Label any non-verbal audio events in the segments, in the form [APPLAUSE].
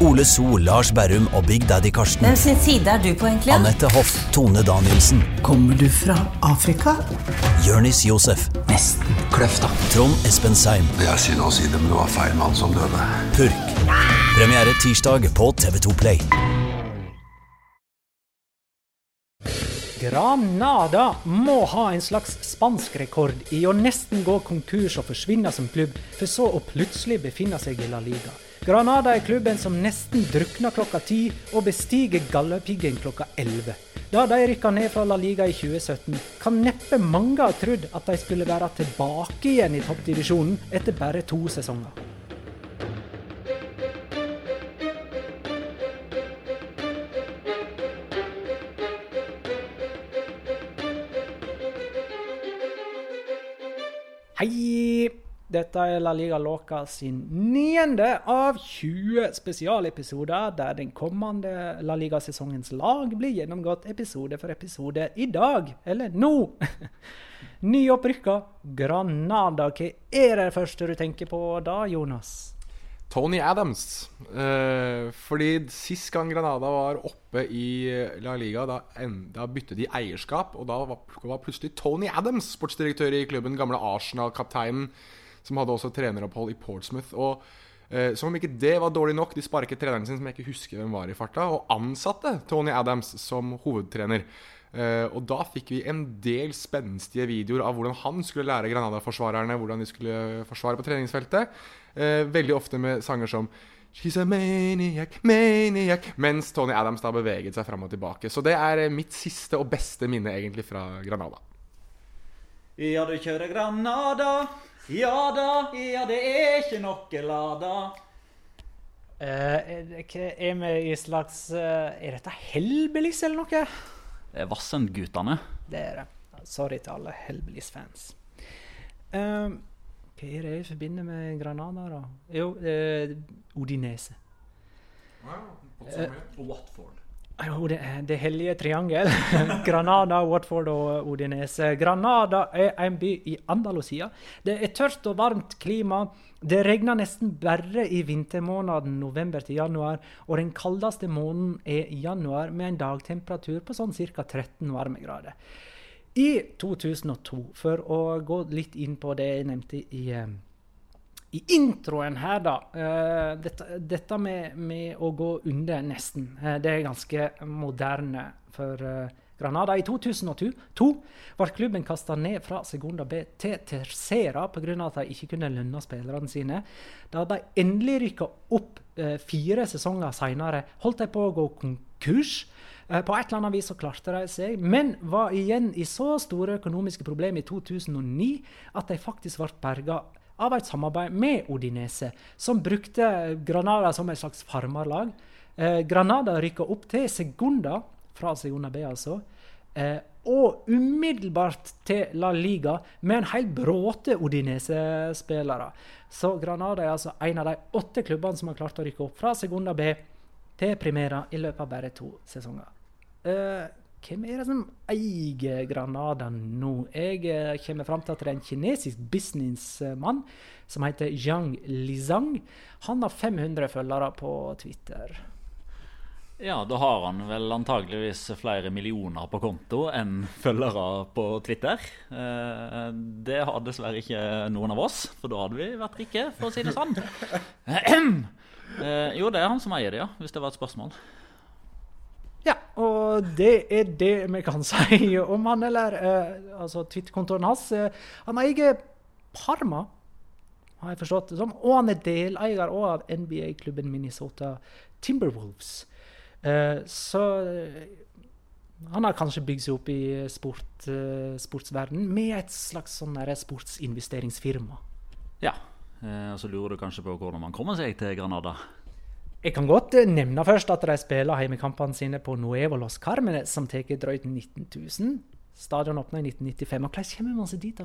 Ole So, Lars Berrum og Big Daddy Karsten. Hvem sin side er du på, egentlig? Anette Hoff, Tone Danielsen, Kommer du fra Afrika? Jørnis Josef, Nesten. Kløfta. Trond Espen Seim. Det er synd å si det, men det var feil mann som døde. Purk. Premiere tirsdag på TV2 Play. Granada må ha en slags spansk rekord i å nesten gå konkurs og forsvinne som klubb, for så å plutselig befinne seg i La Liga. Granada er klubben som nesten drukner klokka ti og bestiger Galdhøpiggen klokka elleve. Da de rykka ned fra La Liga i 2017, kan neppe mange ha trodd at de skulle være tilbake igjen i toppdivisjonen etter bare to sesonger. Dette er La Liga Loca sin niende av 20 spesialepisoder, der den kommende La Liga-sesongens lag blir gjennomgått episode for episode i dag, eller nå. [LAUGHS] Nyopprykka Granada. Hva er det første du tenker på da, Jonas? Tony Adams. Eh, fordi sist gang Granada var oppe i La Liga, da, da byttet de eierskap. Og da var, var plutselig Tony Adams sportsdirektør i klubben. Gamle Arsenal-kapteinen som hadde også treneropphold i Portsmouth. Og eh, Som om ikke det var dårlig nok, de sparket treneren sin, som jeg ikke husker hvem var i farta, og ansatte Tony Adams som hovedtrener. Eh, og da fikk vi en del spenstige videoer av hvordan han skulle lære Granada-forsvarerne hvordan de skulle forsvare på treningsfeltet. Eh, veldig ofte med sanger som She's a maniac, maniac Mens Tony Adams da beveget seg fram og tilbake. Så det er eh, mitt siste og beste minne egentlig fra Granada. Ja, du kjører Granada. Ja da, ja det er ikke noe lada. Uh, er, er vi i slags uh, Er dette Hellbillies eller noe? Det er Vassendgutane. Det er det. Sorry til alle Hellbillies-fans. Uh, hva er det jeg forbinder med Granada, da? Jo, eh, Odinese. Watford. Jo, det, det hellige triangel. [LAUGHS] Granada, Watford og Odinese. Granada er en by i Andalusia. Det er tørt og varmt klima. Det regner nesten bare i vintermåneden november til januar. Og den kaldeste måneden er januar, med en dagtemperatur på sånn ca. 13 varmegrader. I 2002, for å gå litt inn på det jeg nevnte i eh, i introen her, da uh, Dette, dette med, med, å gå under, nesten, uh, det er ganske moderne for uh, Granada. I 2002 ble klubben kasta ned fra Segunda B til Tercera pga. at de ikke kunne lønne spillerne sine. Da de endelig rykka opp fire sesonger seinere, holdt de på å gå konkurs. På et eller annet vis så klarte de seg, men var igjen i så store økonomiske problemer i 2009 at de faktisk ble berga av et samarbeid med Odinese, som brukte Granada som et slags farmerlag. Eh, Granada rykka opp til Segunda, fra Segunda B altså. Eh, og umiddelbart til La Liga med en hel bråte Odinese-spillere. Så Granada er altså en av de åtte klubbene som har klart å rykke opp fra Segunda B til Primera i løpet av bare to sesonger. Eh, hvem er det som eier Granada nå? Jeg eh, kommer fram til at det er en kinesisk businessmann som heter Zhang Lizang. Han har 500 følgere på Twitter. Ja, da har han vel antageligvis flere millioner på konto enn følgere på Twitter. Eh, det har dessverre ikke noen av oss, for da hadde vi vært rike, for å si det sånn. [CLEARS THROAT] Eh, jo, det er han som eier det, ja, hvis det var et spørsmål. Ja, og det er det vi kan [LAUGHS] si om han, eller eh, altså Twitter-kontoen hans. Eh, han eier Parma, har jeg forstått det som, og han er deleier òg av NBA-klubben Minnesota Timberwolves. Eh, så eh, han har kanskje bygd seg opp i sport, uh, sportsverdenen med et slags sånn sportsinvesteringsfirma. Ja, eh, og så lurer du kanskje på hvordan man kommer seg til Granada. Jeg kan godt eh, nevne først at de spiller hjemmekampene sine på Nuevo Los Carmenes, som tar drøyt 19 000. Stadion åpna i 1995. Og hvordan kommer man seg dit? da?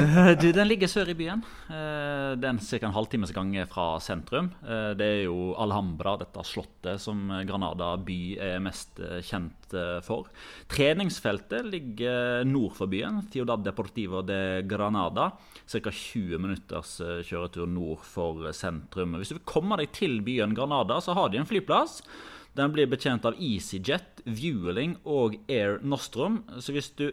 Eh, Den ligger sør i byen. Den er ca. en halvtimes gang fra sentrum. Eh, Det er jo Alhambra, dette slottet som Granada by er mest eh, kjent eh, for. Treningsfeltet ligger nord for byen, Ciudad Deportivo de Granada. Ca. 20 minutters eh, kjøretur nord for sentrum. Hvis du vil komme deg til byen Granada, så har de en flyplass. Den blir betjent av EasyJet, Vueling og Air Nostrum. Så hvis du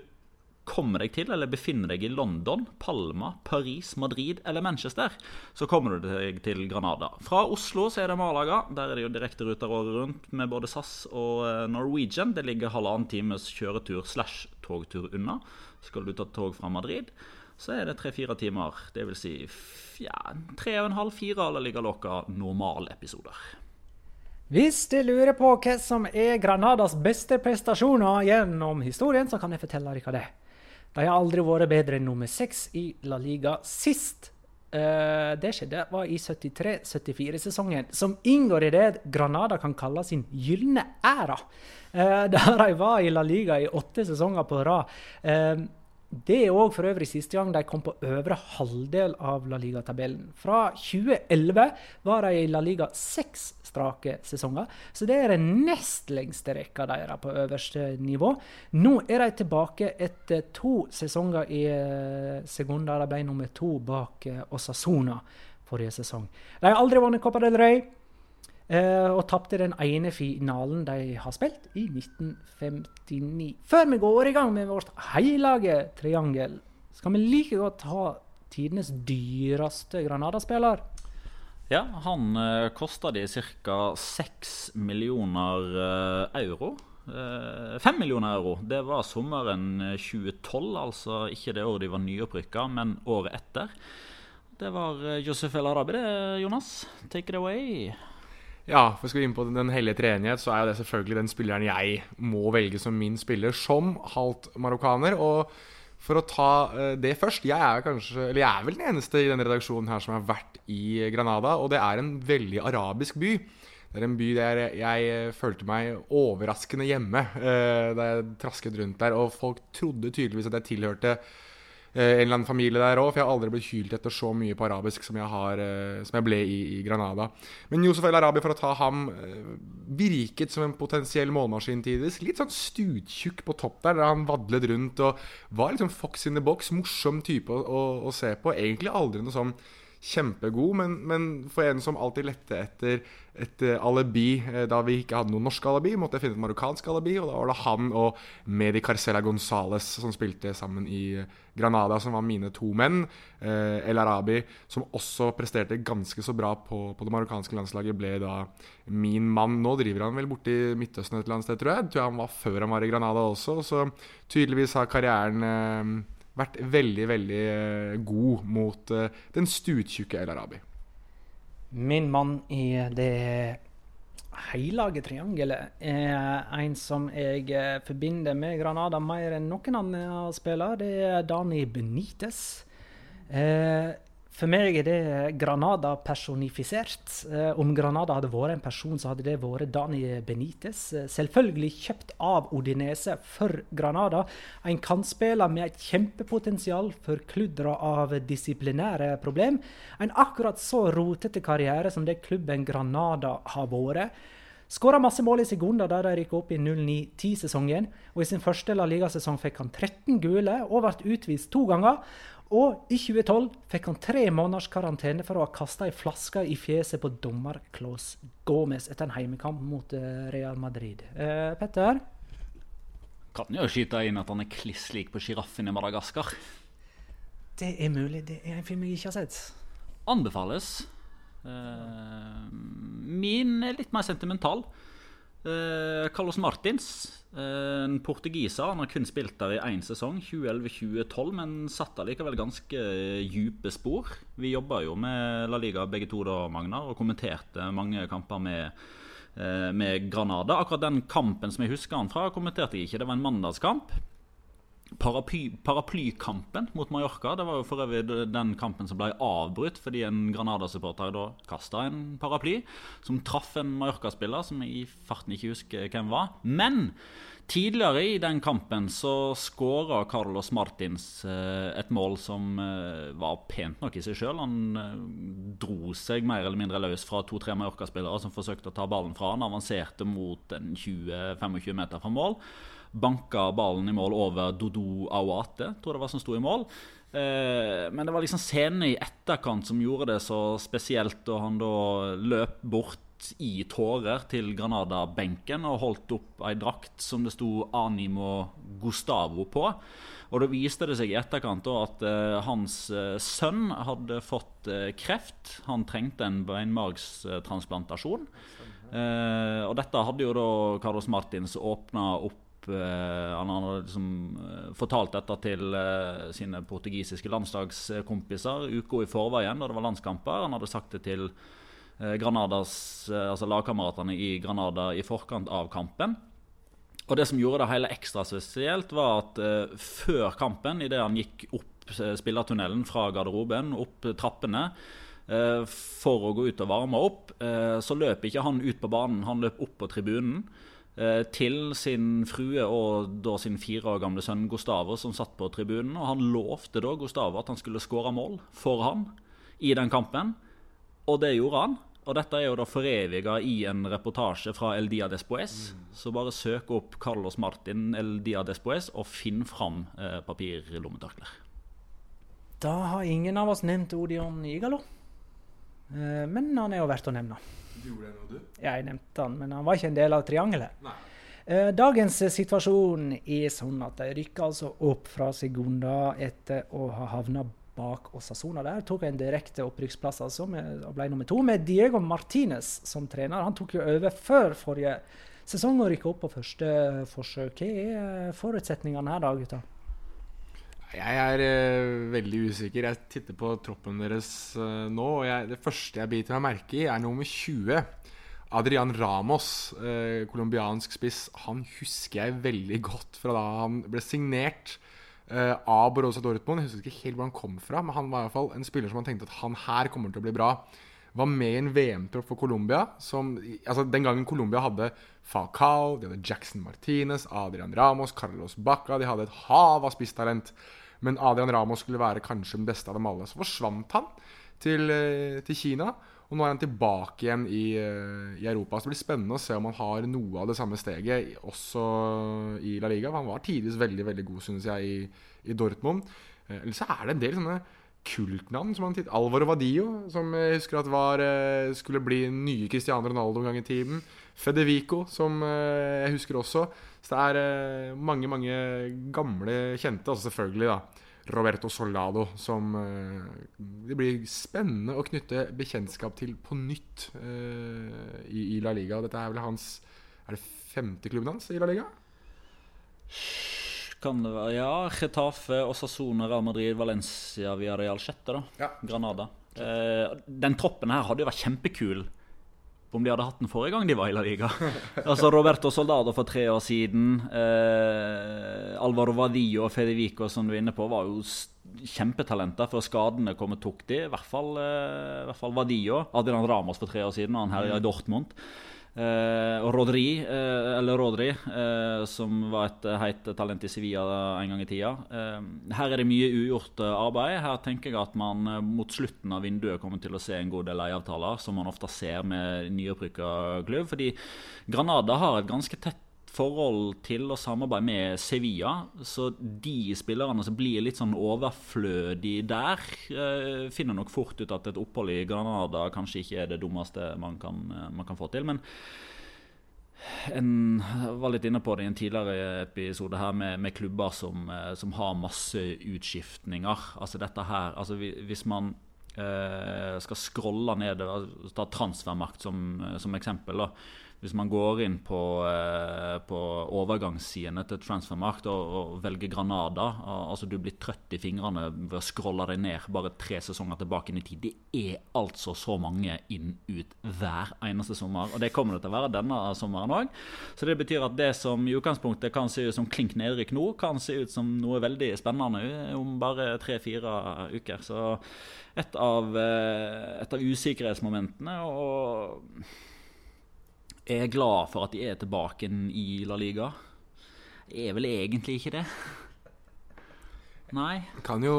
kommer deg til eller befinner deg i London, Palma, Paris, Madrid eller Manchester, så kommer du deg til Granada. Fra Oslo så er det Malaga. Der er det jo direkteruter året rundt med både SAS og eh, Norwegian. Det ligger halvannen times kjøretur slash togtur unna. Skal du ta tog fra Madrid, så er det tre-fire timer. Det vil si ja, tre og en halv, fire eller ligger loka normalepisoder. Hvis du lurer på hva som er Granadas beste prestasjoner gjennom historien, så kan jeg fortelle dere det. De har aldri vært bedre enn nummer seks i La Liga sist. Uh, det skjedde var i 73-74-sesongen, som inngår i det Granada kan kalle sin gylne æra. Uh, [LAUGHS] der de var i La Liga i åtte sesonger på rad. Eh, det er òg for øvrig siste gang de kom på øvre halvdel av La Liga-tabellen. Fra 2011 var de i La Liga seks strake sesonger, så det er den nest lengste rekka deres på øverste nivå. Nå er de tilbake etter to sesonger i sekunder. Segunda. De ble nummer to bak eh, Osasona forrige sesong. De har aldri vunnet Copa del Rey. Eh, og tapte den ene finalen de har spilt, i 1959. Før vi går i gang med vårt hellige triangel, skal vi like godt ha tidenes dyreste Granada-spiller. Ja, han eh, kosta de ca. 6 millioner eh, euro. Eh, 5 millioner euro. Det var sommeren eh, 2012, altså ikke det året de var nyopprykka, men året etter. Det var uh, Josef El Arabi, det, Jonas. Take it away. Ja, for skal vi inn på den hellige treenighet, så er jo det selvfølgelig den spilleren jeg må velge som min spiller, som halvt marokkaner. Og for å ta eh, det først Jeg er kanskje, eller jeg er vel den eneste i denne redaksjonen her som har vært i Granada, og det er en veldig arabisk by. Det er en by der jeg følte meg overraskende hjemme eh, da jeg trasket rundt der. Og folk trodde tydeligvis at jeg tilhørte en eller annen familie der òg, for jeg har aldri blitt hylt etter så mye på arabisk som jeg, har, eh, som jeg ble i, i Granada. Men Yusuf El Arabi, for å ta ham, eh, virket som en potensiell målmaskin tidvis. Litt sånn stuttjukk på topp der, der han vadlet rundt og var liksom fox in the box. Morsom type å, å, å se på. Egentlig aldri noe sånn kjempegod, men, men for en som alltid lette etter et eh, alibi eh, da vi ikke hadde noe norsk alibi, måtte jeg finne et marokkansk alibi, og da var det han og Medi Carcela Gonzales som spilte sammen i eh, Granada, som var mine to menn. El Arabi, som også presterte ganske så bra på, på det marokkanske landslaget, ble da min mann. Nå driver han vel borti Midtøsten et eller annet sted, tror jeg. Tror jeg han var før han var i Granada også, så tydeligvis har karrieren vært veldig, veldig eh, god mot eh, den stuttjukke El Arabi. Min mann i det hellige triangelet er en som jeg eh, forbinder med Granada mer enn noen annen spiller. Det er Dani Benitez. Eh, For meg er det Granada personifisert. Eh, om Granada hadde vært en person, så hadde det vært Dani Benitez. Eh, selvfølgelig kjøpt av Odinese for Granada. En kantspiller med et kjempepotensial for kludra av disiplinære problem. En akkurat så rotete karriere som det klubben Granada har vært. Skåra masse mål i sekunder da de rykka opp i 09-10-sesongen. Og I sin første La Liga-sesong fikk han 13 gule og ble utvist to ganger. Og i 2012 fikk han tre måneders karantene for å ha kasta ei flaske i fjeset på dommer Claus Gomez etter en heimekamp mot eh, Real Madrid. Eh, Petter? Kan jo skyte inn at han er kliss lik på sjiraffen i Madagaskar. Det er mulig. Det er en film jeg ikke har sett. Anbefales. Uh, min er litt mer sentimental. Uh, Carlos Martins, uh, en portugiser. Han har kun spilt der i én sesong, 2011-2012, men satt likevel ganske dype spor. Vi jobba jo med La Liga begge to da, Magnar, og kommenterte mange kamper med, med Granada. Akkurat den kampen som jeg husker han fra, kommenterte jeg ikke. Det var en mandagskamp. Paraply, paraplykampen mot Mallorca Det var jo for øvrig den kampen som ble avbrutt fordi en Granada-supporter da kasta en paraply som traff en Mallorca-spiller som jeg i farten ikke husker hvem var. Men tidligere i den kampen så skåra Carlos Martins eh, et mål som eh, var pent nok i seg sjøl. Han eh, dro seg mer eller mindre løs fra to-tre Mallorca-spillere som forsøkte å ta ballen fra han, avanserte mot en 20-25 meter fra mål banka ballen i mål over Dodo Awate, tror det var som sto i mål. Eh, men det var liksom scenene i etterkant som gjorde det så spesielt, og han da løp bort i tårer til Granada-benken og holdt opp ei drakt som det sto Animo Gustavo på. Og da viste det seg i etterkant da, at uh, hans uh, sønn hadde fått kreft. Han trengte en beinmargstransplantasjon. og dette hadde jo da Carlos Martins åpna opp Eh, han hadde liksom eh, fortalt dette til eh, sine portugisiske landslagskompiser uka i forveien da det var landskamper. Han hadde sagt det til Granadas, altså lagkameratene i Granada i forkant av kampen. Og Det som gjorde det hele ekstra spesielt, var at før kampen, idet han gikk opp spillertunnelen fra garderoben, opp trappene, for å gå ut og varme opp, så løp ikke han ut på banen, han løp opp på tribunen. Eh, til sin frue og da sin fire år gamle sønn Gustavo, som satt på tribunen. og Han lovte da Gustavo at han skulle skåre mål for han i den kampen. Og det gjorde han. Og dette er jo da foreviga i en reportasje fra El Dia Despoes. Mm. Så bare søk opp Carlos Martin El Dia Despoes og finn fram eh, papirlommetørklær. Da har ingen av oss nevnt Odion Igalo. Eh, men han er jo verdt å nevne. Gjorde jeg noe, du? Ja, jeg nevnte han, men han var ikke en del av triangelet. Nei. Eh, dagens situasjon er sånn at de rykker altså opp fra Segunda etter å ha havna bak Osasona der. Tok en direkte opprykksplass altså, med, og ble nummer to, med Diego Martinez som trener. Han tok jo over før forrige sesong og rykka opp på første forsøk. Hva er forutsetningene her, da, gutta? Jeg er uh, veldig usikker. Jeg titter på troppen deres uh, nå. og jeg, Det første jeg biter meg merke i, er nummer 20. Adrian Ramos, uh, spiss. Han husker jeg veldig godt fra da han ble signert av Borussia Dortmund. Jeg husker ikke helt hvor han kom fra, men han var i hvert fall en spiller som han tenkte at han her kommer til å bli bra. Var med i en VM-tropp for Colombia. Altså Den gangen Colombia hadde Falcao, de hadde Jackson Martinez, Adrian Ramos, Carlos Bacca De hadde et hav av spisstalent. Men Adrian Ramos skulle være kanskje den beste av dem alle. Så forsvant han til, eh, til Kina. Og nå er han tilbake igjen i, eh, i, Europa. Så det blir spennende å se om han har noe av det samme steget også i La Liga. Han var tidligvis veldig veldig god, synes jeg, i, i Dortmund. Eh, eller så er det en del sånne kultnavn. som han titt Alvaro Vadio, som jeg husker at var, skulle bli nye Cristiano Ronaldo en gang i tiden. Fedevico, som jeg husker også. Så det er eh, mange, mange gamle kjente. Altså selvfølgelig da Roberto Soldado, som eh, det blir spennende å knytte bekjentskap til på nytt eh, i, La Liga. Dette er vel hans Er det femte klubben hans i La Liga? Kan det være, Ja. Getafe, Osasona, Real Madrid, Valencia, Villarreal sjette. da. Ja. Granada. Eh, den troppen her hadde jo vært kjempekul om de hadde hatt den forrige gang de var i La Liga. [LAUGHS] altså Roberto Soldado for tre år siden. Eh, Alvaro Vadillo og Federico, som du er inne på, var jo kjempetalenter før skadene kom og tok de. I hvert fall, eh, i hvert fall Vadillo. Adrian Ramos for tre år siden, og han her i Dortmund. Uh, og Rodri, uh, eller Rodri, uh, som var et heit talent i Sevilla en gang i tida. her er det mye ugjort arbeid. Her tenker jeg at man mot slutten av vinduet kommer til å se en god del leieavtaler, som man ofte ser med nyopprykka klubb. Fordi Granada har et ganske tett forhold til å samarbeide med Sevilla. Så de spillerne som blir litt sånn overflødige der, eh, finner nok fort ut at et opphold i Granada kanskje ikke er det dummeste man kan, eh, man kan få til. Men en var litt inne på det i en tidligere episode her med, med klubber som, eh, som, har masse utskiftninger. Altså dette her, altså Hvis man eh, skal scrolle ned Ta transfermakt som, som eksempel. da hvis man går inn på, eh, på overgangssidene til Transfermarkt og, og, velger Granada altså Du blir trøtt i fingrene ved å scrolle deg ned bare tre sesonger tilbake inn i tid. Det er altså så mange inn-ut hver eneste sommer. Og det kommer det til å være denne sommeren òg. Så det betyr at det som i utgangspunktet kan se ut som klink nedrykk nå, kan se ut som noe veldig spennende om bare tre-fire uker. Så et av, eh, et av usikkerhetsmomentene. og er glad for at de er tilbake i La Liga. Er vel egentlig ikke det. Nei. Kan jo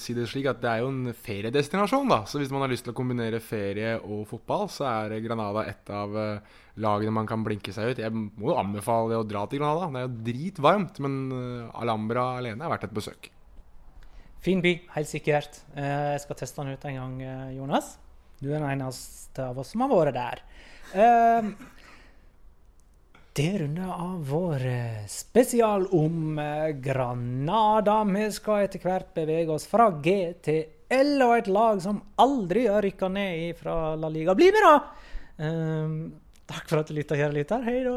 si det slik at det er jo en feriedestinasjon, da. Så hvis man har lyst til å kombinere ferie og fotball, så er Granada et av eh, lagene man kan blinke seg ut. Jeg må jo anbefale å dra til Granada. Det er jo dritvarmt, men eh, Alhambra alene er verdt et besøk. Fin by, helt sikkert. Eh, jeg skal teste den ut en gang, Jonas. Du er den eneste av oss som har vært der. Uh, det runder av vår eh, spesial om uh, Granada. Vi skal etter hvert bevege oss fra G til L og et lag som aldri har rykka ned fra La Liga. Bli med, da! Uh, takk for at du lytta, kjære lytter. Hei da.